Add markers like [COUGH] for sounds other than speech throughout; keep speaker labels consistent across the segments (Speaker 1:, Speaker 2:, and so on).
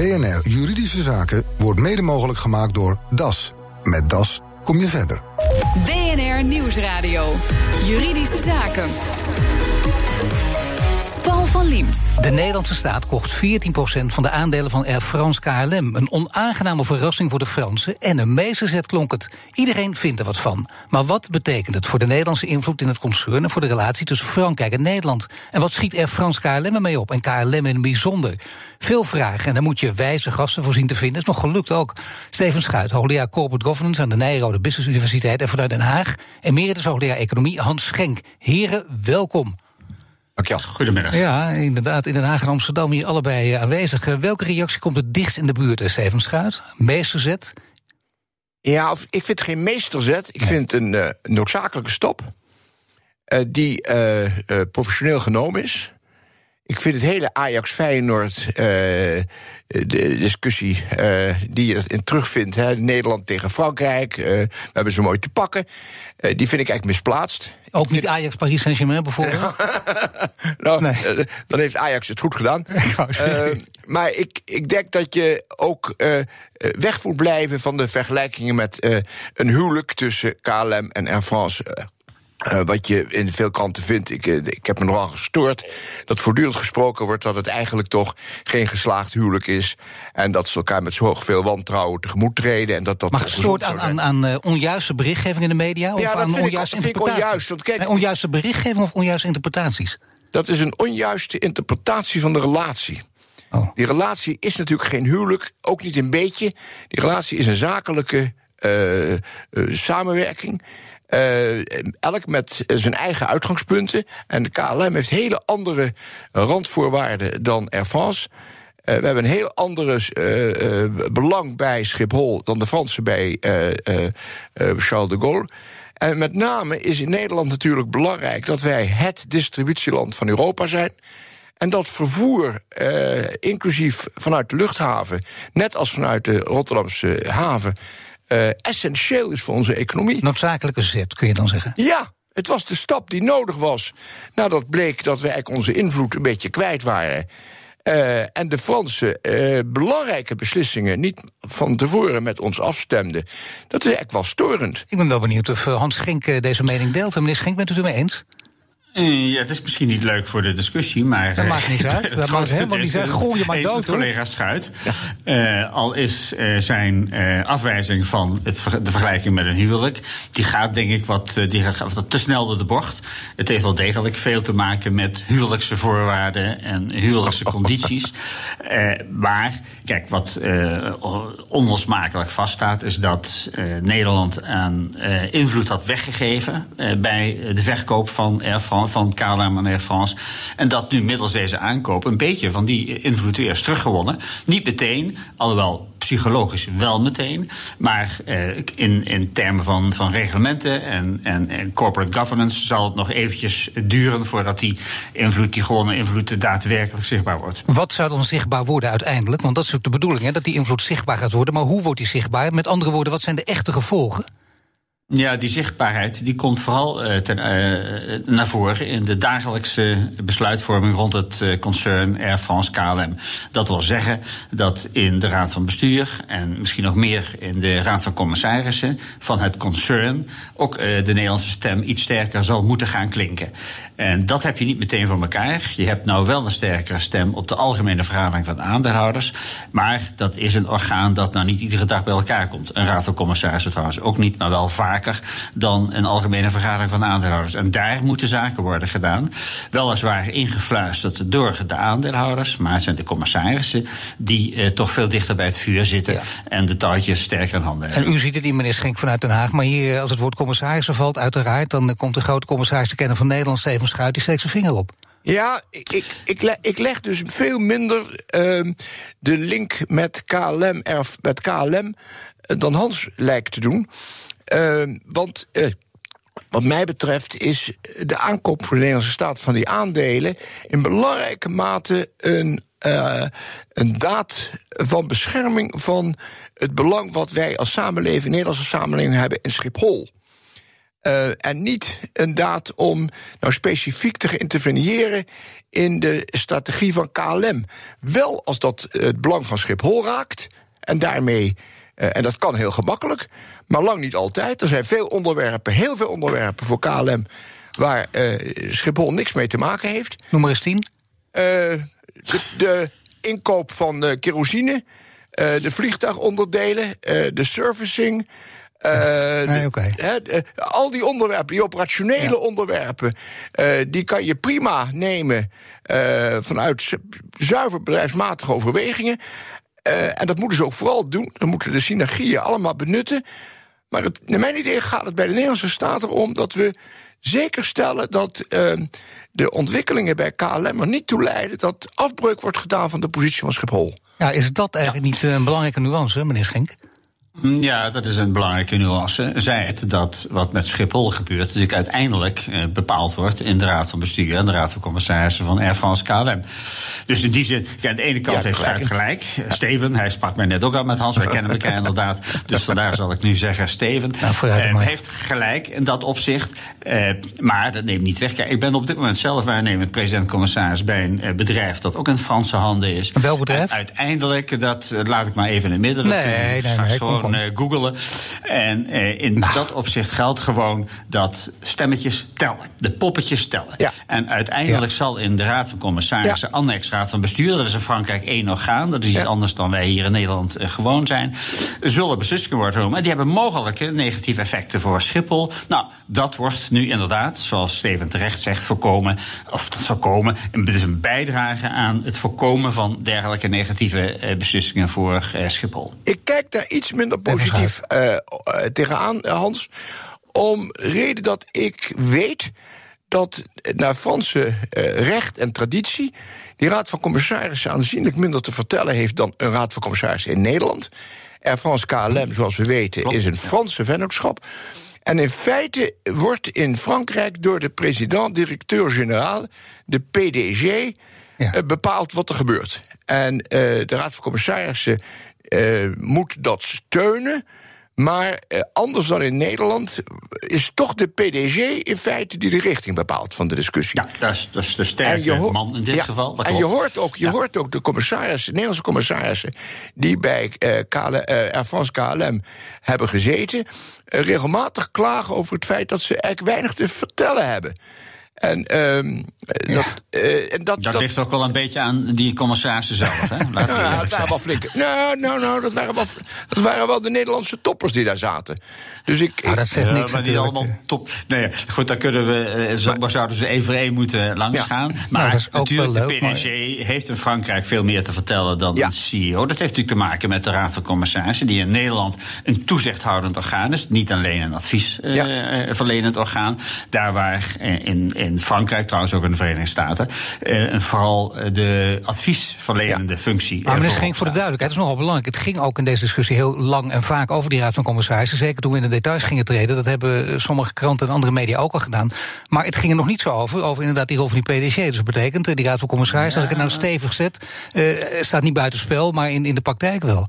Speaker 1: BNR Juridische Zaken wordt mede mogelijk gemaakt door DAS. Met DAS kom je verder.
Speaker 2: BNR Nieuwsradio. Juridische Zaken. Van.
Speaker 3: De Nederlandse staat kocht 14% van de aandelen van Air France KLM. Een onaangename verrassing voor de Fransen en een meesterzet klonk het. Iedereen vindt er wat van. Maar wat betekent het voor de Nederlandse invloed in het concern... en voor de relatie tussen Frankrijk en Nederland? En wat schiet Air France KLM ermee op? En KLM in het bijzonder? Veel vragen en daar moet je wijze gasten voor zien te vinden. Is nog gelukt ook. Steven Schuit, hoogleraar Corporate Governance... aan de Nijrode Business Universiteit en vanuit Den Haag... emeritus hoogleraar Economie Hans Schenk. Heren, welkom.
Speaker 4: Dankjewel.
Speaker 5: Goedemiddag.
Speaker 3: Ja, inderdaad. In Den Haag en Amsterdam hier allebei eh, aanwezig. Eh, Welke reactie komt het dichtst in de buurt, eh, Steven Schuit? Meesterzet?
Speaker 4: Ja, of, ik vind het geen meesterzet. Ik vind het een uh, noodzakelijke stap. Uh, die uh, professioneel genomen is. Ik vind het hele Ajax-Feyenoord de discussie die je in terugvindt... Hè, Nederland tegen Frankrijk, we hebben ze mooi te pakken... die vind ik eigenlijk misplaatst.
Speaker 3: Ook niet Ajax Paris Saint-Germain bijvoorbeeld? [LAUGHS]
Speaker 4: nou, nee. dan heeft Ajax het goed gedaan. [LAUGHS] uh, maar ik, ik denk dat je ook uh, weg moet blijven van de vergelijkingen met uh, een huwelijk tussen KLM en Air France. Uh, wat je in veel kanten vindt. Ik, ik heb me nogal gestoord dat voortdurend gesproken wordt dat het eigenlijk toch geen geslaagd huwelijk is. En dat ze elkaar met zoveel wantrouwen tegemoet treden. En dat dat
Speaker 3: maar gestoord aan, aan, aan uh, onjuiste berichtgeving in de media? Of
Speaker 4: ja, dat
Speaker 3: aan
Speaker 4: vind
Speaker 3: onjuiste
Speaker 4: ik, vind ik onjuist. Want kijk,
Speaker 3: nee, onjuiste berichtgeving of onjuiste interpretaties?
Speaker 4: Dat is een onjuiste interpretatie van de relatie. Oh. Die relatie is natuurlijk geen huwelijk, ook niet een beetje. Die relatie is een zakelijke uh, uh, samenwerking. Uh, elk met zijn eigen uitgangspunten. En de KLM heeft hele andere randvoorwaarden dan Air France. Uh, we hebben een heel andere uh, belang bij Schiphol dan de Fransen bij Charles de Gaulle. En met name is in Nederland natuurlijk belangrijk dat wij het distributieland van Europa zijn. En dat vervoer, inclusief vanuit de luchthaven, net als vanuit de Rotterdamse haven, uh, essentieel is voor onze economie.
Speaker 3: Noodzakelijke zet, kun je dan zeggen?
Speaker 4: Ja, het was de stap die nodig was. Nadat bleek dat we eigenlijk onze invloed een beetje kwijt waren. Uh, en de Fransen uh, belangrijke beslissingen niet van tevoren met ons afstemden. Dat is eigenlijk wel storend.
Speaker 3: Ik ben wel benieuwd of Hans Schenk deze mening deelt. Meneer Schenk, bent u het ermee eens?
Speaker 5: Ja, het is misschien niet leuk voor de discussie, maar...
Speaker 3: Dat maakt niet uit. [LAUGHS] Dat maakt helemaal niet uit. Gooi je maar dood,
Speaker 5: collega Schuit. Ja. Uh, al is uh, zijn uh, afwijzing van het, de vergelijking met een huwelijk... die gaat denk ik wat, die gaat wat te snel door de bocht. Het heeft wel degelijk veel te maken met huwelijkse voorwaarden... en huwelijkse [LAUGHS] condities. maar, kijk, wat onlosmakelijk vaststaat... is dat Nederland aan invloed had weggegeven... bij de verkoop van Air France van KLM en Air France. En dat nu middels deze aankoop een beetje van die invloed weer is teruggewonnen. Niet meteen, alhoewel psychologisch wel meteen. Maar eh, in, in termen van, van reglementen en, en, en corporate governance zal het nog eventjes duren voordat die invloed, die gewonnen invloed, daadwerkelijk zichtbaar wordt.
Speaker 3: Wat zou dan zichtbaar worden uiteindelijk? Want dat is ook de bedoeling, hè, dat die invloed zichtbaar gaat worden. Maar hoe wordt die zichtbaar? Met andere woorden, wat zijn de echte gevolgen?
Speaker 5: Ja, die zichtbaarheid die komt vooral ten, uh, naar voren in de dagelijkse besluitvorming rond het uh, concern Air France KLM. Dat wil zeggen dat in de Raad van Bestuur en misschien nog meer in de Raad van Commissarissen van het concern ook de Nederlandse stem iets sterker zal moeten gaan klinken. En dat heb je niet meteen van elkaar. Je hebt nou wel een sterkere stem op de algemene vergadering van aandeelhouders. Maar dat is een orgaan dat nou niet iedere dag bij elkaar komt. Een Raad van Commissarissen trouwens ook niet, maar wel vaak dan een algemene vergadering van aandeelhouders. En daar moeten zaken worden gedaan. Weliswaar ingefluisterd door de aandeelhouders, maar het zijn de commissarissen die eh, toch veel dichter bij het vuur zitten ja. en de touwtjes sterker in handen hebben.
Speaker 3: En u ziet het niet, meneer Schenk, vanuit Den Haag. Maar hier, als het woord commissarissen valt, uiteraard, dan komt de grote commissaris te kennen van Nederland, Steven Schuit, die steekt zijn vinger op.
Speaker 4: Ja, ik, ik, leg, ik leg dus veel minder uh, de link met KLM, erf, met KLM dan Hans lijkt te doen. Uh, want uh, wat mij betreft is de aankoop voor de Nederlandse staat van die aandelen in belangrijke mate een, uh, een daad van bescherming van het belang wat wij als samenleving, Nederlandse samenleving, hebben in Schiphol. Uh, en niet inderdaad om nou specifiek te interveneren in de strategie van KLM. Wel als dat het belang van Schiphol raakt. En daarmee, en dat kan heel gemakkelijk, maar lang niet altijd. Er zijn veel onderwerpen, heel veel onderwerpen voor KLM waar uh, Schiphol niks mee te maken heeft.
Speaker 3: Noem maar eens tien.
Speaker 4: De, de, inkoop van kerosine, de vliegtuigonderdelen, de servicing.
Speaker 3: Uh, nee, okay.
Speaker 4: al die onderwerpen, die operationele ja. onderwerpen, uh, die kan je prima nemen uh, vanuit zuiver bedrijfsmatige overwegingen. En dat moeten ze ook vooral doen. Dan moeten de synergieën allemaal benutten. Maar het, naar mijn idee gaat het bij de Nederlandse staat erom dat we zeker stellen dat de ontwikkelingen bij KLM er niet toe leiden dat afbreuk wordt gedaan van de positie van Schiphol.
Speaker 3: Ja, is dat eigenlijk ja. niet een belangrijke nuance, meneer Schenk?
Speaker 5: Mm, ja, dat is een belangrijke nuance. Zij het dat wat met Schiphol gebeurt, natuurlijk uiteindelijk eh, bepaald wordt in de Raad van Bestuur en de Raad van Commissarissen van Air France KLM. Dus in die zin, ja, aan de ene kant ja, heeft gelijk. Ja. Steven, hij sprak mij net ook al met Hans, wij kennen elkaar [LAUGHS] inderdaad. Dus vandaar zal ik nu zeggen, Steven
Speaker 3: nou,
Speaker 5: eh, heeft gelijk in dat opzicht. Eh, maar dat neemt niet weg. Kijk, ik ben op dit moment zelf waarnemend president-commissaris bij een eh, bedrijf dat ook in Franse handen is.
Speaker 3: Welk bedrijf?
Speaker 5: En uiteindelijk, dat laat ik maar even in het midden.
Speaker 3: Nee, nee, nee
Speaker 5: gewoon uh, googelen. En uh, in nou. dat opzicht geldt gewoon dat stemmetjes tellen. De poppetjes tellen.
Speaker 4: Ja.
Speaker 5: En uiteindelijk
Speaker 4: ja.
Speaker 5: zal in de Raad van Commissarissen, ja. annex Raad van Bestuur, dat is in Frankrijk één orgaan, dat is iets anders dan wij hier in Nederland uh, gewoon zijn, zullen beslissingen worden genomen. En die hebben mogelijke negatieve effecten voor Schiphol. Nou, dat wordt nu inderdaad, zoals Steven terecht zegt, voorkomen. Of dat voorkomen. Het is een bijdrage aan het voorkomen van dergelijke negatieve beslissingen voor Schiphol.
Speaker 4: Ik kijk daar iets minder positief uh, tegenaan, Hans. Om reden dat ik weet dat naar Franse recht en traditie die Raad van Commissarissen aanzienlijk minder te vertellen heeft dan een Raad van Commissarissen in Nederland. Air France KLM, zoals we weten, is een Franse vennootschap. En in feite wordt in Frankrijk door de president-directeur-generaal, de PDG, ja. bepaald wat er gebeurt. En uh, de Raad van Commissarissen uh, moet dat steunen. Maar uh, anders dan in Nederland is toch de PDG in feite die de richting bepaalt van de discussie.
Speaker 5: Ja, dat is, dat is de sterke man in dit
Speaker 4: ja,
Speaker 5: geval. Dat
Speaker 4: en je hoort ook, je
Speaker 5: Ja.
Speaker 4: hoort ook de commissarissen, Nederlandse commissarissen, die bij uh, KLM, uh, Air France KLM hebben gezeten, uh, regelmatig klagen over het feit dat ze eigenlijk weinig te vertellen hebben. En, ehm dat, uh, en dat,
Speaker 5: Dat ligt ook wel een beetje aan die commissarissen zelf, hè? [LAUGHS]
Speaker 4: Nou, ja, het waren wel flinke. Nou, nou, nou, dat waren wel, dat waren wel de Nederlandse toppers die daar zaten. Dus ik.
Speaker 3: Nou, dat zegt
Speaker 5: Ja,
Speaker 3: niks
Speaker 5: maar niet
Speaker 3: natuurlijk.
Speaker 5: allemaal top. Nee, ja, goed, dan kunnen we, eh, zo, maar zouden ze één voor één moeten langsgaan. Maar
Speaker 3: Nou, dat is ook
Speaker 5: natuurlijk,
Speaker 3: wel
Speaker 5: de
Speaker 3: leuk,
Speaker 5: PDG heeft in Frankrijk veel meer te vertellen dan
Speaker 4: Ja.
Speaker 5: een CEO. Dat heeft natuurlijk te maken met de Raad van Commissarissen, die in Nederland een toezichthoudend orgaan is. Niet alleen een adviesverlenend orgaan. Daar waar eh, in, in Frankrijk, trouwens ook in de Verenigde Staten, eh, en vooral eh, de adviesverlenende functie.
Speaker 3: Maar
Speaker 5: eh, voorop
Speaker 3: Schenk, voor de duidelijkheid, dat is nogal belangrijk. Het ging ook in deze discussie heel lang en vaak over die Raad van Commissarissen. Zeker toen we in de details gingen treden. Dat hebben sommige kranten en andere media ook al gedaan. Maar het ging er nog niet zo over, over inderdaad die rol van die PDG. Dus dat betekent, eh, die Raad van Commissarissen, als ik het nou stevig zet, eh, staat niet buitenspel, maar in, in de praktijk wel.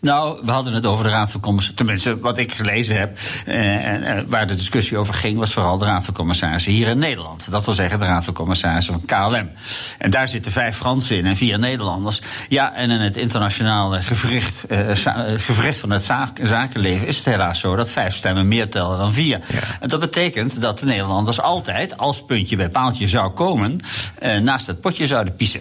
Speaker 5: Nou, we hadden het over de Raad van Commissarissen. Tenminste, wat ik gelezen heb, eh, eh, waar de discussie over ging, was vooral de Raad van Commissarissen hier in Nederland. Dat wil zeggen de Raad van Commissarissen van KLM. En daar zitten vijf Fransen in en vier Nederlanders. Ja, en in het internationale gewricht, eh, eh, gewricht van het zaak, zakenleven is het helaas zo dat vijf stemmen meer tellen dan vier. En dat betekent dat de Nederlanders altijd, als puntje bij paaltje zou komen, eh, naast het potje zouden piezen.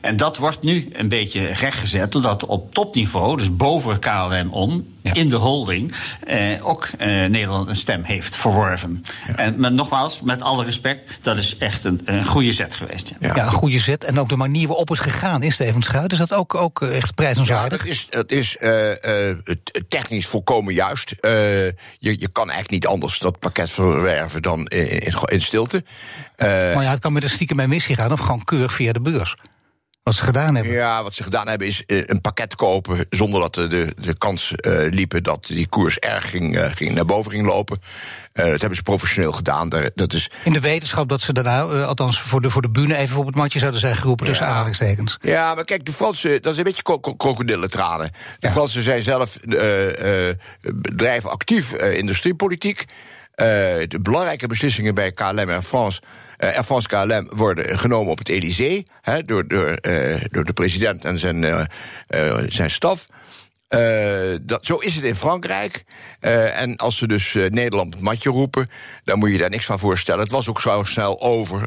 Speaker 5: En dat wordt nu een beetje rechtgezet, doordat op topniveau, dus boven KLM om,
Speaker 3: Ja.
Speaker 5: in de holding, eh, ook eh, Nederland een stem heeft verworven. En maar nogmaals, met alle respect, dat is echt een, een goede zet geweest. Ja.
Speaker 4: Ja.
Speaker 3: Ja, een goede zet. En ook de manier waarop het gegaan is, Steven Schuit, is dat ook, ook echt
Speaker 4: Ja,
Speaker 3: prijzenswaardig?
Speaker 4: dat is, dat is eh, eh, het- technisch volkomen juist. Eh, je, je kan eigenlijk niet anders dat pakket verwerven dan in, in, in stilte. Eh,
Speaker 3: maar ja, het kan met een stiekem bij missie gaan of gewoon keurig via de beurs. Wat ze gedaan hebben.
Speaker 4: Ja, wat ze gedaan hebben is eh, een pakket kopen zonder dat de, de, kans eh, liepen dat die koers erg ging, eh, ging naar boven ging lopen. Dat hebben ze professioneel gedaan. Daar, dat is,
Speaker 3: In de wetenschap dat ze daarna, althans voor de, voor de bühne, even op het matje zouden zijn geroepen tussen
Speaker 4: Ja.
Speaker 3: aanhalingstekens.
Speaker 4: ja, maar kijk, de Fransen, dat is een beetje kro- kro- krokodillentranen. De
Speaker 3: Ja.
Speaker 4: Fransen zijn zelf bedrijven actief industriepolitiek. de belangrijke beslissingen bij KLM en France. Air France KLM worden genomen op het Elysée door, door, door de president en zijn, zijn staf. Uh, dat, zo is het in Frankrijk. Uh, en als ze dus uh, Nederland het matje roepen, dan moet je daar niks van voorstellen. Het was ook zo snel over,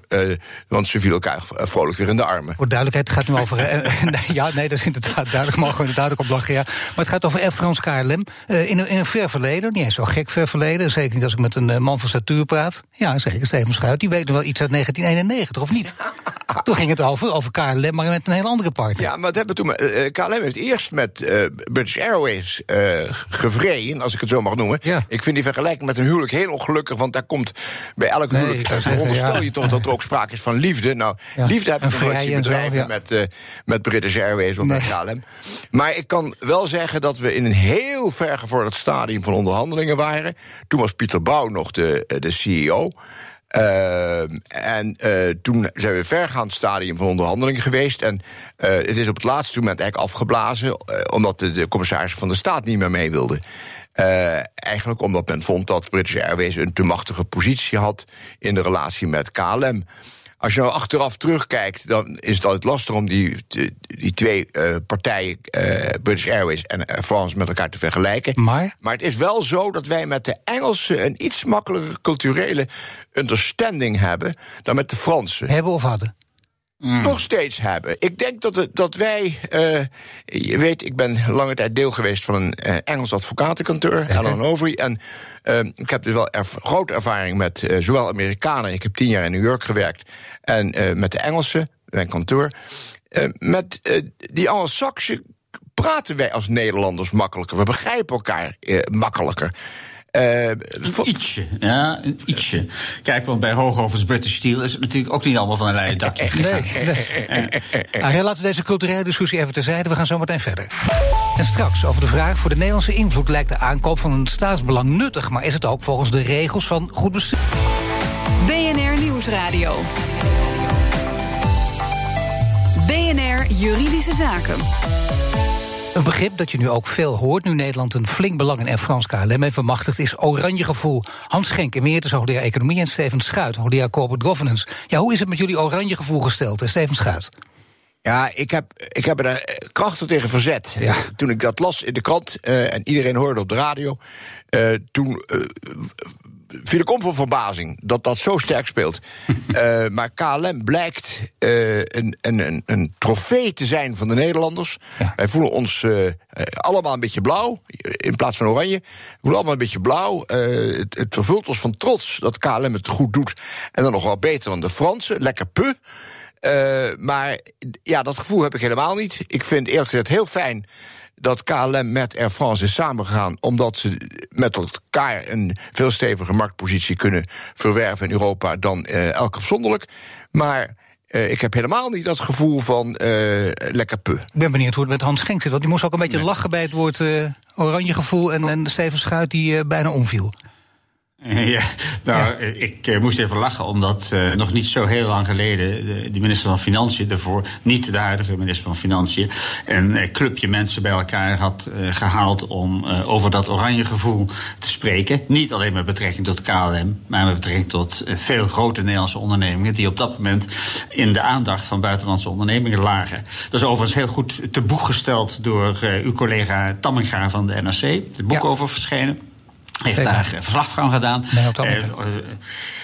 Speaker 4: want ze vielen elkaar vrolijk weer in de armen.
Speaker 3: Voor duidelijkheid, het gaat nu over. [LAUGHS] ja, nee, dat is inderdaad duidelijk, mogen we inderdaad ook op lachen. Ja. Maar het gaat over Air France KLM. in, een, in een ver verleden, niet eens zo gek ver verleden. Zeker niet als ik met een man van statuur praat. Ja, zeker, Steven Schuit. Die weet nog wel iets uit 1991, of niet? [LAUGHS] toen ging het over, over KLM, maar met een hele andere partner.
Speaker 4: Ja, maar dat hebben we toen. KLM heeft eerst met British Airways uh, gevreden, als ik het zo mag noemen. Ja. Ik vind die vergelijking met een huwelijk heel ongelukkig, want daar komt bij elk nee, huwelijk. [LAUGHS] veronderstel je toch dat er ook sprake is van liefde. Nou, ja. liefde heb ik nooit zien bedrijven met, uh, met British Airways of nee. met KLM. Maar ik kan wel zeggen dat we in een heel vergevorderd stadium van onderhandelingen waren. Toen was Pieter Bouw nog de, de CEO. Uh, en uh, toen zijn we vergaand stadium van onderhandeling geweest. En uh, het is op het laatste moment eigenlijk afgeblazen, omdat de, de, commissaris van de Staat niet meer mee wilde. eigenlijk omdat men vond dat British Airways een te machtige positie had in de relatie met KLM. Als je nou achteraf terugkijkt, dan is het altijd lastig om die, die twee uh, partijen, uh, British Airways en Air France, met elkaar te vergelijken.
Speaker 3: Maar?
Speaker 4: maar het is wel zo dat wij met de Engelsen een iets makkelijker culturele understanding hebben dan met de Fransen.
Speaker 3: Hebben of hadden?
Speaker 4: Mm. nog steeds hebben. Ik denk dat, het, dat wij. Uh, je weet, ik ben lange tijd deel geweest van een uh, Engels advocatenkantoor, Allen Overy. En uh, ik heb dus wel grote ervaring met zowel Amerikanen. Ik heb tien jaar in New York gewerkt. En met de Engelsen, mijn kantoor. met die Anglo-Saxen praten wij als Nederlanders makkelijker. We begrijpen elkaar makkelijker.
Speaker 5: Uh, ietsje, ja, een ietsje. Kijk, want bij Hoogovens British Steel is het natuurlijk ook niet allemaal van een leien dakje. Nee,
Speaker 3: nee. laten we deze culturele discussie even terzijde. We gaan zo meteen verder. En straks over de vraag: voor de Nederlandse invloed lijkt de aankoop van een staatsbelang nuttig, maar is het ook volgens de regels van goed bestuur?
Speaker 2: BNR Nieuwsradio. BNR Juridische Zaken.
Speaker 3: Een begrip dat je nu ook veel hoort, nu Nederland een flink belang in Air France KLM heeft vermachtigd, is oranje gevoel. Hans Schenk, emeritus hoogleraar Economie, en Steven Schuit, hoogleraar Corporate Governance. Ja, hoe is het met jullie oranje gevoel gesteld, Steven Schuit?
Speaker 4: Ja, ik heb, ik heb er eh, krachtig tegen verzet. Ja. Toen ik dat las in de krant uh, en iedereen hoorde op de radio, uh, toen uh, viel ik om van verbazing dat dat zo sterk speelt. uh, [LAUGHS] maar KLM blijkt uh, een, een, een, trofee te zijn van de Nederlanders. Ja. Wij voelen ons uh, allemaal een beetje blauw in plaats van oranje. We voelen allemaal een beetje blauw. Het, het, vervult ons van trots dat KLM het goed doet. En dan nog wel beter dan de Fransen. Lekker pu. maar ja, dat gevoel heb ik helemaal niet. Ik vind eerlijk gezegd heel fijn dat KLM met Air France is samengegaan omdat ze met elkaar een veel steviger marktpositie kunnen verwerven in Europa dan uh, elk afzonderlijk. Maar uh, ik heb helemaal niet dat gevoel van uh, lekker pu. Ik
Speaker 3: ben benieuwd hoe het met Hans Schenk zit. Want die moest ook een beetje lachen bij het woord oranje gevoel. En, en Steven Schuit die bijna omviel. [LAUGHS]
Speaker 5: Ja, nou, ik uh, moest even lachen, omdat uh, nog niet zo heel lang geleden de, de, minister van Financiën ervoor, niet de huidige minister van Financiën, een uh, clubje mensen bij elkaar had gehaald om over dat oranje gevoel te spreken. Niet alleen met betrekking tot KLM, maar met betrekking tot veel grote Nederlandse ondernemingen die op dat moment in de aandacht van buitenlandse ondernemingen lagen. Dat is overigens heel goed te boek gesteld door uw collega Tamminga van de NRC, het boek ja. over verschenen heeft daar verslag van gedaan. Nee,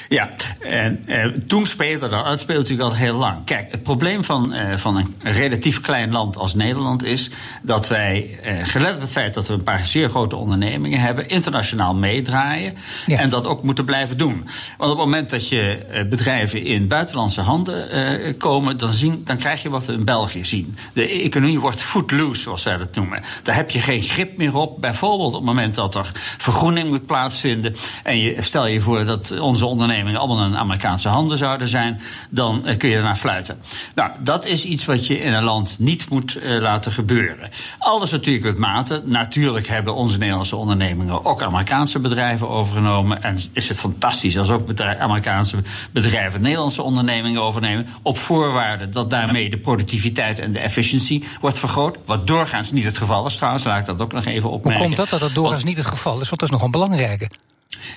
Speaker 5: ja, en eh, toen speelde dat. Het speelt natuurlijk al heel lang. Kijk, het probleem van, eh, van een relatief klein land als Nederland is dat wij, eh, gelet op het feit dat we een paar zeer grote ondernemingen hebben, internationaal meedraaien ja. en dat ook moeten blijven doen. Want op het moment dat je eh, bedrijven in buitenlandse handen eh, komen, dan, zien, dan krijg je wat we in België zien. De economie wordt footloose, zoals wij dat noemen. Daar heb je geen grip meer op. Bijvoorbeeld op het moment dat er vergroening moet plaatsvinden en je stel je voor dat onze ondernemingen allemaal in Amerikaanse handen zouden zijn, dan uh, kun je ernaar fluiten. Nou, dat is iets wat je in een land niet moet uh, laten gebeuren. Alles natuurlijk met mate. Natuurlijk hebben onze Nederlandse ondernemingen ook Amerikaanse bedrijven overgenomen. En is het fantastisch als ook bedrijf, Amerikaanse bedrijven Nederlandse ondernemingen overnemen. Op voorwaarde dat daarmee de productiviteit en de efficiëntie wordt vergroot. Wat doorgaans niet het geval is trouwens, laat ik dat ook nog even opmerken.
Speaker 3: Hoe komt dat dat dat doorgaans niet het geval is? Want dat is nog belangrijke.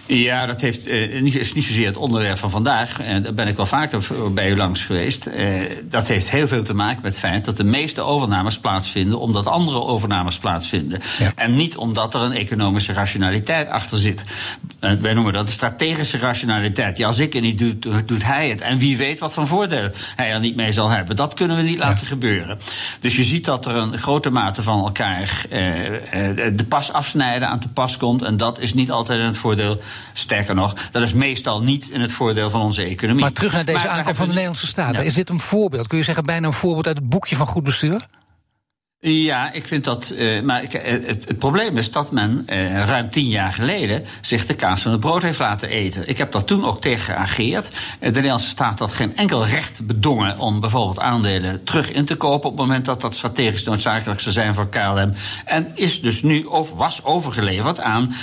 Speaker 5: Ja, dat heeft, eh, niet, is niet zozeer het onderwerp van vandaag. En daar ben ik wel vaker bij u langs geweest. Eh, dat heeft heel veel te maken met het feit dat de meeste overnames plaatsvinden omdat andere overnames plaatsvinden. En niet omdat er een economische rationaliteit achter zit. Uh, wij noemen dat de strategische rationaliteit. Ja, als ik het niet doe, doet hij het. En wie weet wat voor voordelen hij er niet mee zal hebben. Dat kunnen we niet laten gebeuren. Dus je ziet dat er een grote mate van elkaar eh, eh, de pas afsnijden aan te pas komt. En dat is niet altijd in het voordeel Sterker nog, dat is meestal niet in het voordeel van onze economie.
Speaker 3: Maar terug naar deze aankomst van de Nederlandse Staten. Is dit een voorbeeld? Kun je zeggen, bijna een voorbeeld uit het boekje van goed bestuur?
Speaker 5: Ja, ik vind dat. Uh, maar ik, het, het, probleem is dat men uh, ruim tien jaar geleden zich de kaas van het brood heeft laten eten. Ik heb daar toen ook tegen geageerd. De Nederlandse staat had geen enkel recht bedongen om bijvoorbeeld aandelen terug in te kopen op het moment dat dat strategisch noodzakelijk zou zijn voor KLM. En is dus nu of was overgeleverd aan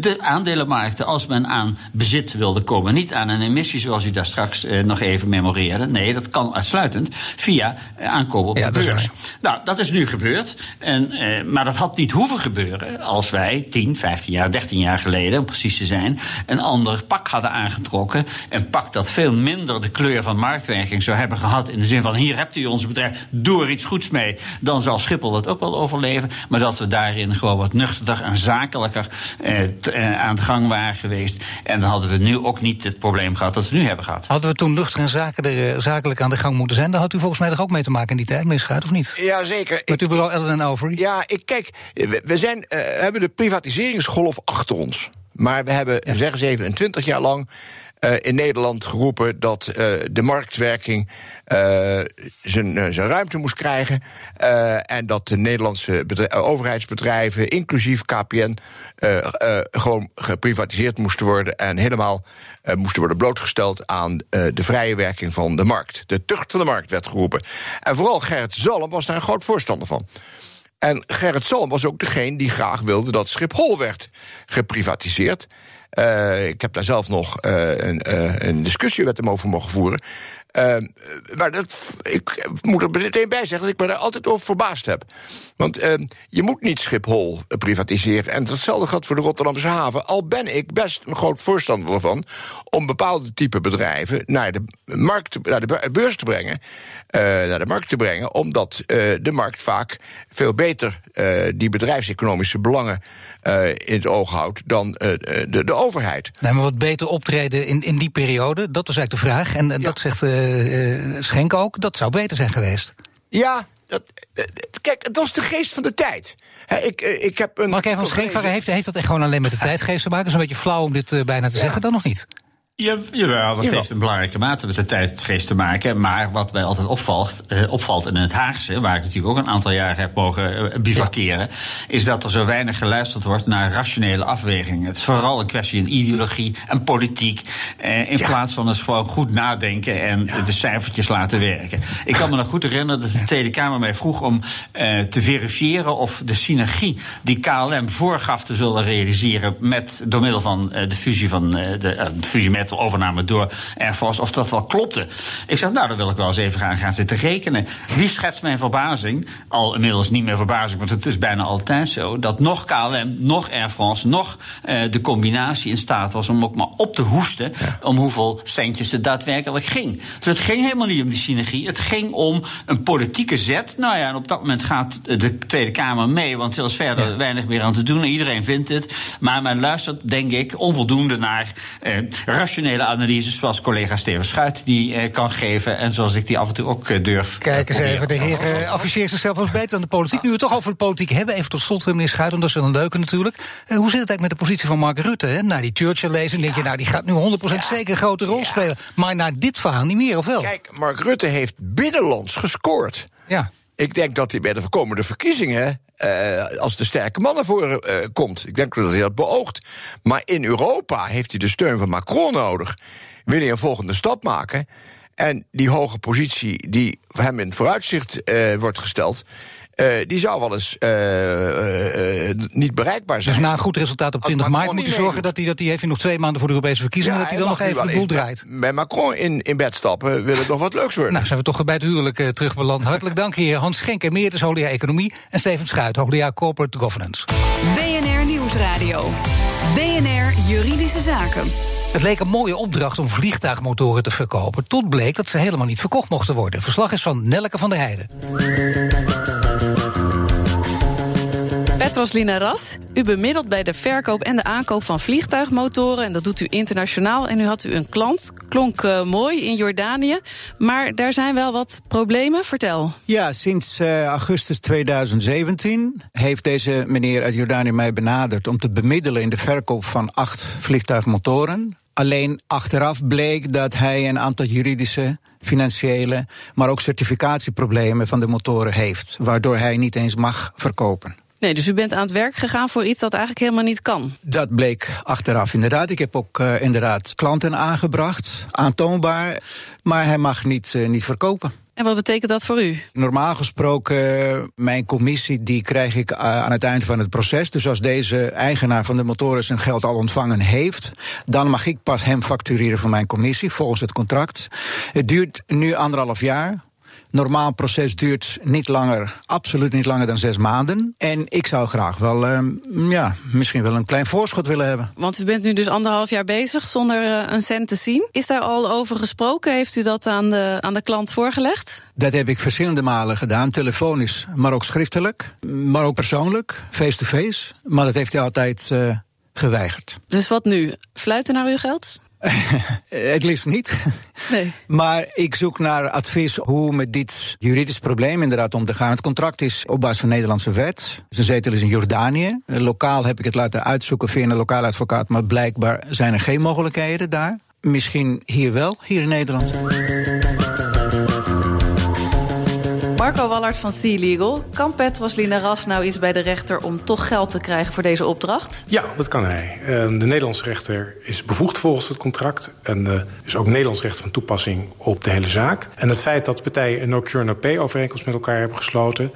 Speaker 5: de aandelenmarkten als men aan bezit wilde komen. Niet aan een emissie zoals u daar straks nog even memoreerde. Nee, dat kan uitsluitend via aankopen op ja, de beurs. Nou, dat is nu gebeurd. En, eh, maar dat had niet hoeven gebeuren als wij 10, 15 jaar, 13 jaar geleden, om precies te zijn, een ander pak hadden aangetrokken. Een pak dat veel minder de kleur van marktwerking zou hebben gehad. In de zin van: hier hebt u ons bedrijf, doe er iets goeds mee. Dan zal Schiphol dat ook wel overleven. Maar dat we daarin gewoon wat nuchterder en zakelijker eh, eh, aan de gang waren geweest. En dan hadden we nu ook niet het probleem gehad dat we nu hebben gehad.
Speaker 3: Hadden we toen nuchter en zakelijk, zakelijk aan de gang moeten zijn? Daar had u volgens mij er ook mee te maken in die tijd, meneer of niet?
Speaker 4: Ja, zeker
Speaker 3: bureau Ellen Overy?
Speaker 4: Ja, ik, kijk, we, zijn, uh, hebben de privatiseringsgolf achter ons. Maar we hebben, ja. zeggen 27 jaar lang, uh, in Nederland geroepen dat uh, de marktwerking zijn ruimte moest krijgen. en dat de Nederlandse overheidsbedrijven, inclusief KPN, gewoon geprivatiseerd moesten worden. En helemaal moesten worden blootgesteld aan de vrije werking van de markt. De tucht van de markt werd geroepen. En vooral Gerrit Zalm was daar een groot voorstander van. En Gerrit Zalm was ook degene die graag wilde dat Schiphol werd geprivatiseerd. Uh, ik heb daar zelf nog uh, een, uh, een, discussie met hem over mogen voeren. Uh, maar dat, ik moet er meteen bij zeggen dat ik me daar altijd over verbaasd heb. Want uh, je moet niet Schiphol privatiseren. En datzelfde geldt voor de Rotterdamse haven. Al ben ik best een groot voorstander ervan om bepaalde type bedrijven naar de, markt, naar de beurs te brengen. Uh, naar de markt te brengen, omdat de markt vaak veel beter die bedrijfseconomische belangen in het oog houdt dan de, de overheid.
Speaker 3: Nee, maar wat beter optreden in, in die periode, dat was eigenlijk de vraag. En, en dat zegt Schenk ook, dat zou beter zijn geweest.
Speaker 4: Ja, dat, kijk, het was de geest van de tijd. ik, ik heb een.
Speaker 3: Mag ik even een Schenk? Heeft, heeft dat echt gewoon alleen met de tijdgeest te maken? Dat is een beetje flauw om dit uh, bijna te zeggen, dan nog niet?
Speaker 5: Ja, jawel, dat heeft een belangrijke mate met de tijdgeest te maken. Maar wat mij altijd opvalt, eh, opvalt in het Haagse, waar ik natuurlijk ook een aantal jaren heb mogen eh, bivakeren, is dat er zo weinig geluisterd wordt naar rationele afwegingen. Het is vooral een kwestie van ideologie en politiek. Eh, in plaats van eens gewoon goed nadenken en de cijfertjes laten werken. Ik kan me nog goed herinneren dat de Tweede Kamer mij vroeg om eh, te verifiëren of de synergie die KLM voorgaf te zullen realiseren met, door middel van eh, de fusie van eh, de fusie met de overname door Air Force, of dat wel klopte. Ik zeg, nou, dan wil ik wel eens even gaan, gaan zitten rekenen. Wie schetst mijn verbazing, al inmiddels niet meer verbazing, want het is bijna altijd zo, dat nog KLM, nog Air France, nog uh, de combinatie in staat was om ook maar op te hoesten om hoeveel centjes het daadwerkelijk ging. Dus het ging helemaal niet om die synergie, het ging om een politieke zet. Nou ja, en op dat moment gaat de Tweede Kamer mee, want er is verder weinig meer aan te doen. Iedereen vindt het. Maar men luistert, denk ik, onvoldoende naar uh, rationele analyses zoals collega Steven Schuit die eh, kan geven. En zoals ik die af en toe ook eh, durf.
Speaker 3: Kijk eens even, de heer uh, afficheert zichzelf als beter dan de politiek. Nu we het toch over de politiek hebben, even tot slot, meneer Schuit, want dat is wel een leuke natuurlijk. hoe zit het eigenlijk met de positie van Mark Rutte? Hè? Nou, die Churchill lezen, denk je, nou, die gaat nu 100% zeker een grote rol spelen. Maar naar dit verhaal niet meer, of wel?
Speaker 4: Kijk, Mark Rutte heeft binnenlands gescoord.
Speaker 3: Ja.
Speaker 4: Ik denk dat hij bij de komende verkiezingen uh, als de sterke man naar uh, komt. Ik denk dat hij dat beoogt. Maar in Europa heeft hij de steun van Macron nodig. Wil hij een volgende stap maken? En die hoge positie die hem in vooruitzicht uh, wordt gesteld. Uh, die zou wel eens uh, uh, niet bereikbaar zijn.
Speaker 3: Dus na een goed resultaat op 20 maart moet hij zorgen dat hij, dat hij even nog twee maanden voor de Europese verkiezingen... Ja, dat hij dan nog even de boel draait.
Speaker 4: Met Macron in, in bed stappen wil het nog wat leuks worden.
Speaker 3: Nou, zijn we toch bij het huwelijk terugbeland. [LAUGHS] Hartelijk dank, heer Hans Schenk, emeritus hoogleraar Economie... en Steven Schuit, hoogleraar Corporate Governance.
Speaker 2: BNR Nieuws. Nieuwsradio. BNR Juridische Zaken.
Speaker 3: Het leek een mooie opdracht om vliegtuigmotoren te verkopen. Tot bleek dat ze helemaal niet verkocht mochten worden. Verslag is van Nelke van der Heijden.
Speaker 6: Petros Ras, u bemiddelt bij de verkoop en de aankoop van vliegtuigmotoren. En dat doet u internationaal. En nu had u een klant, klonk uh, mooi in Jordanië. Maar daar zijn wel wat problemen. Vertel.
Speaker 7: Ja, sinds uh, augustus 2017 heeft deze meneer uit Jordanië mij benaderd om te bemiddelen in de verkoop van acht vliegtuigmotoren. Alleen achteraf bleek dat hij een aantal juridische, financiële, maar ook certificatieproblemen van de motoren heeft, waardoor hij niet eens mag verkopen.
Speaker 6: Nee, dus u bent aan het werk gegaan voor iets dat eigenlijk helemaal niet kan.
Speaker 7: Dat bleek achteraf inderdaad. Ik heb ook uh, inderdaad klanten aangebracht, aantoonbaar. Maar hij mag niet, uh, niet verkopen.
Speaker 6: En wat betekent dat voor u?
Speaker 7: Normaal gesproken, mijn commissie die krijg ik aan het eind van het proces. Dus als deze eigenaar van de motoren zijn geld al ontvangen heeft, dan mag ik pas hem factureren voor mijn commissie volgens het contract. Het duurt nu anderhalf jaar normaal proces duurt niet langer, absoluut niet langer dan zes maanden. En ik zou graag wel, uh, ja, misschien wel een klein voorschot willen hebben.
Speaker 6: Want u bent nu dus anderhalf jaar bezig zonder uh, een cent te zien. Is daar al over gesproken? Heeft u dat aan de, aan de klant voorgelegd?
Speaker 7: Dat heb ik verschillende malen gedaan, telefonisch, maar ook schriftelijk, maar ook persoonlijk, face-to-face. -face. Maar dat heeft hij altijd uh, geweigerd.
Speaker 6: Dus wat nu? Fluiten naar uw geld? [LAUGHS]
Speaker 7: het liefst niet. [LAUGHS]
Speaker 6: Nee.
Speaker 7: Maar ik zoek naar advies hoe met dit juridisch probleem inderdaad om te gaan. Het contract is op basis van Nederlandse wet. Zijn zetel is in Jordanië. Lokaal heb ik het laten uitzoeken via een lokale advocaat, maar blijkbaar zijn er geen mogelijkheden daar. Misschien hier wel, hier in Nederland.
Speaker 6: Van Sea Legal. Kan Petros Linaras nou iets bij de rechter om toch geld te krijgen voor deze opdracht?
Speaker 8: Ja, dat kan hij. De Nederlandse rechter is bevoegd volgens het contract. En er is ook Nederlands recht van toepassing op de hele zaak. En het feit dat partijen een no-cure no-pay overeenkomst met elkaar hebben gesloten...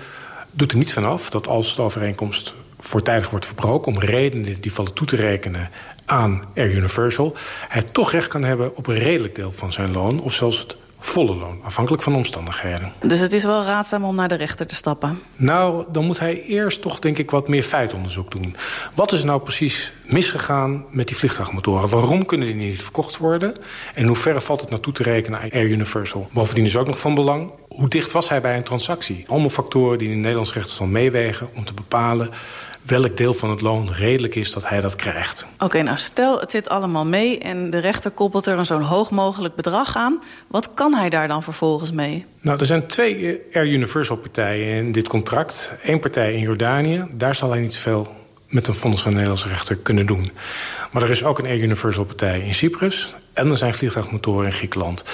Speaker 8: doet er niet vanaf dat als de overeenkomst voortijdig wordt verbroken... om redenen die vallen toe te rekenen aan Air Universal... hij toch recht kan hebben op een redelijk deel van zijn loon... of zelfs het volle loon, afhankelijk van de omstandigheden.
Speaker 6: Dus het is wel raadzaam om naar de rechter te stappen?
Speaker 8: Nou, dan moet hij eerst toch denk ik wat meer feitonderzoek doen. Wat is nou precies misgegaan met die vliegtuigmotoren? Waarom kunnen die niet verkocht worden? En in hoeverre valt het naartoe te rekenen aan Air Universal? Bovendien is ook nog van belang, hoe dicht was hij bij een transactie? Allemaal factoren die in Nederlands recht zal meewegen om te bepalen welk deel van het loon redelijk is dat hij dat krijgt.
Speaker 6: Oké, okay, nou stel het zit allemaal mee en de rechter koppelt er een zo'n hoog mogelijk bedrag aan. Wat kan hij daar dan vervolgens mee?
Speaker 8: Nou, er zijn twee Air Universal partijen in dit contract. Eén partij in Jordanië, daar zal hij niet zoveel met een fonds van de Nederlandse rechter kunnen doen. Maar er is ook een Air Universal partij in Cyprus. En er zijn vliegtuigmotoren in Griekenland.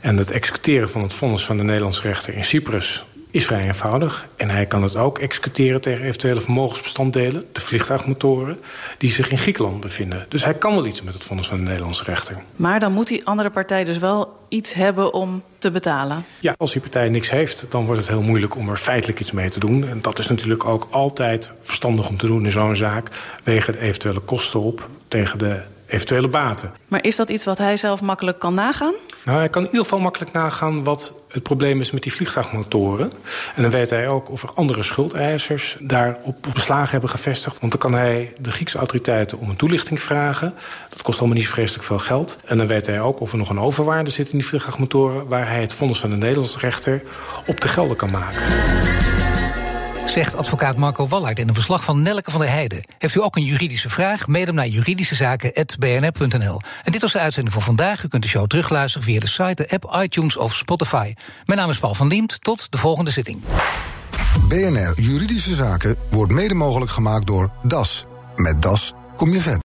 Speaker 8: En het executeren van het vonnis van de Nederlandse rechter in Cyprus is vrij eenvoudig. En hij kan het ook executeren tegen eventuele vermogensbestanddelen... de vliegtuigmotoren, die zich in Griekenland bevinden. Dus hij kan wel iets met het vonnis van de Nederlandse rechter.
Speaker 6: Maar dan moet die andere partij dus wel iets hebben om te betalen?
Speaker 8: Ja, als die partij niks heeft, dan wordt het heel moeilijk om er feitelijk iets mee te doen. En dat is natuurlijk ook altijd verstandig om te doen in zo'n zaak... wegen de eventuele kosten op tegen de eventuele baten.
Speaker 6: Maar is dat iets wat hij zelf makkelijk kan nagaan?
Speaker 8: Nou, hij kan in ieder geval makkelijk nagaan wat het probleem is met die vliegtuigmotoren. En dan weet hij ook of er andere schuldeisers daarop beslagen hebben gevestigd. Want dan kan hij de Griekse autoriteiten om een toelichting vragen. Dat kost allemaal niet zo vreselijk veel geld. En dan weet hij ook of er nog een overwaarde zit in die vliegtuigmotoren... waar hij het vonnis van de Nederlandse rechter op te gelden kan maken
Speaker 3: zegt advocaat Marco Wallard in een verslag van Nelke van der Heijden. Heeft u ook een juridische vraag? Mail hem naar juridischezaken.bnr.nl. En dit was de uitzending voor vandaag. U kunt de show terugluisteren via de site, de app, iTunes of Spotify. Mijn naam is Paul van Liemt. Tot de volgende zitting.
Speaker 1: BNR Juridische Zaken wordt mede mogelijk gemaakt door DAS. Met DAS kom je verder.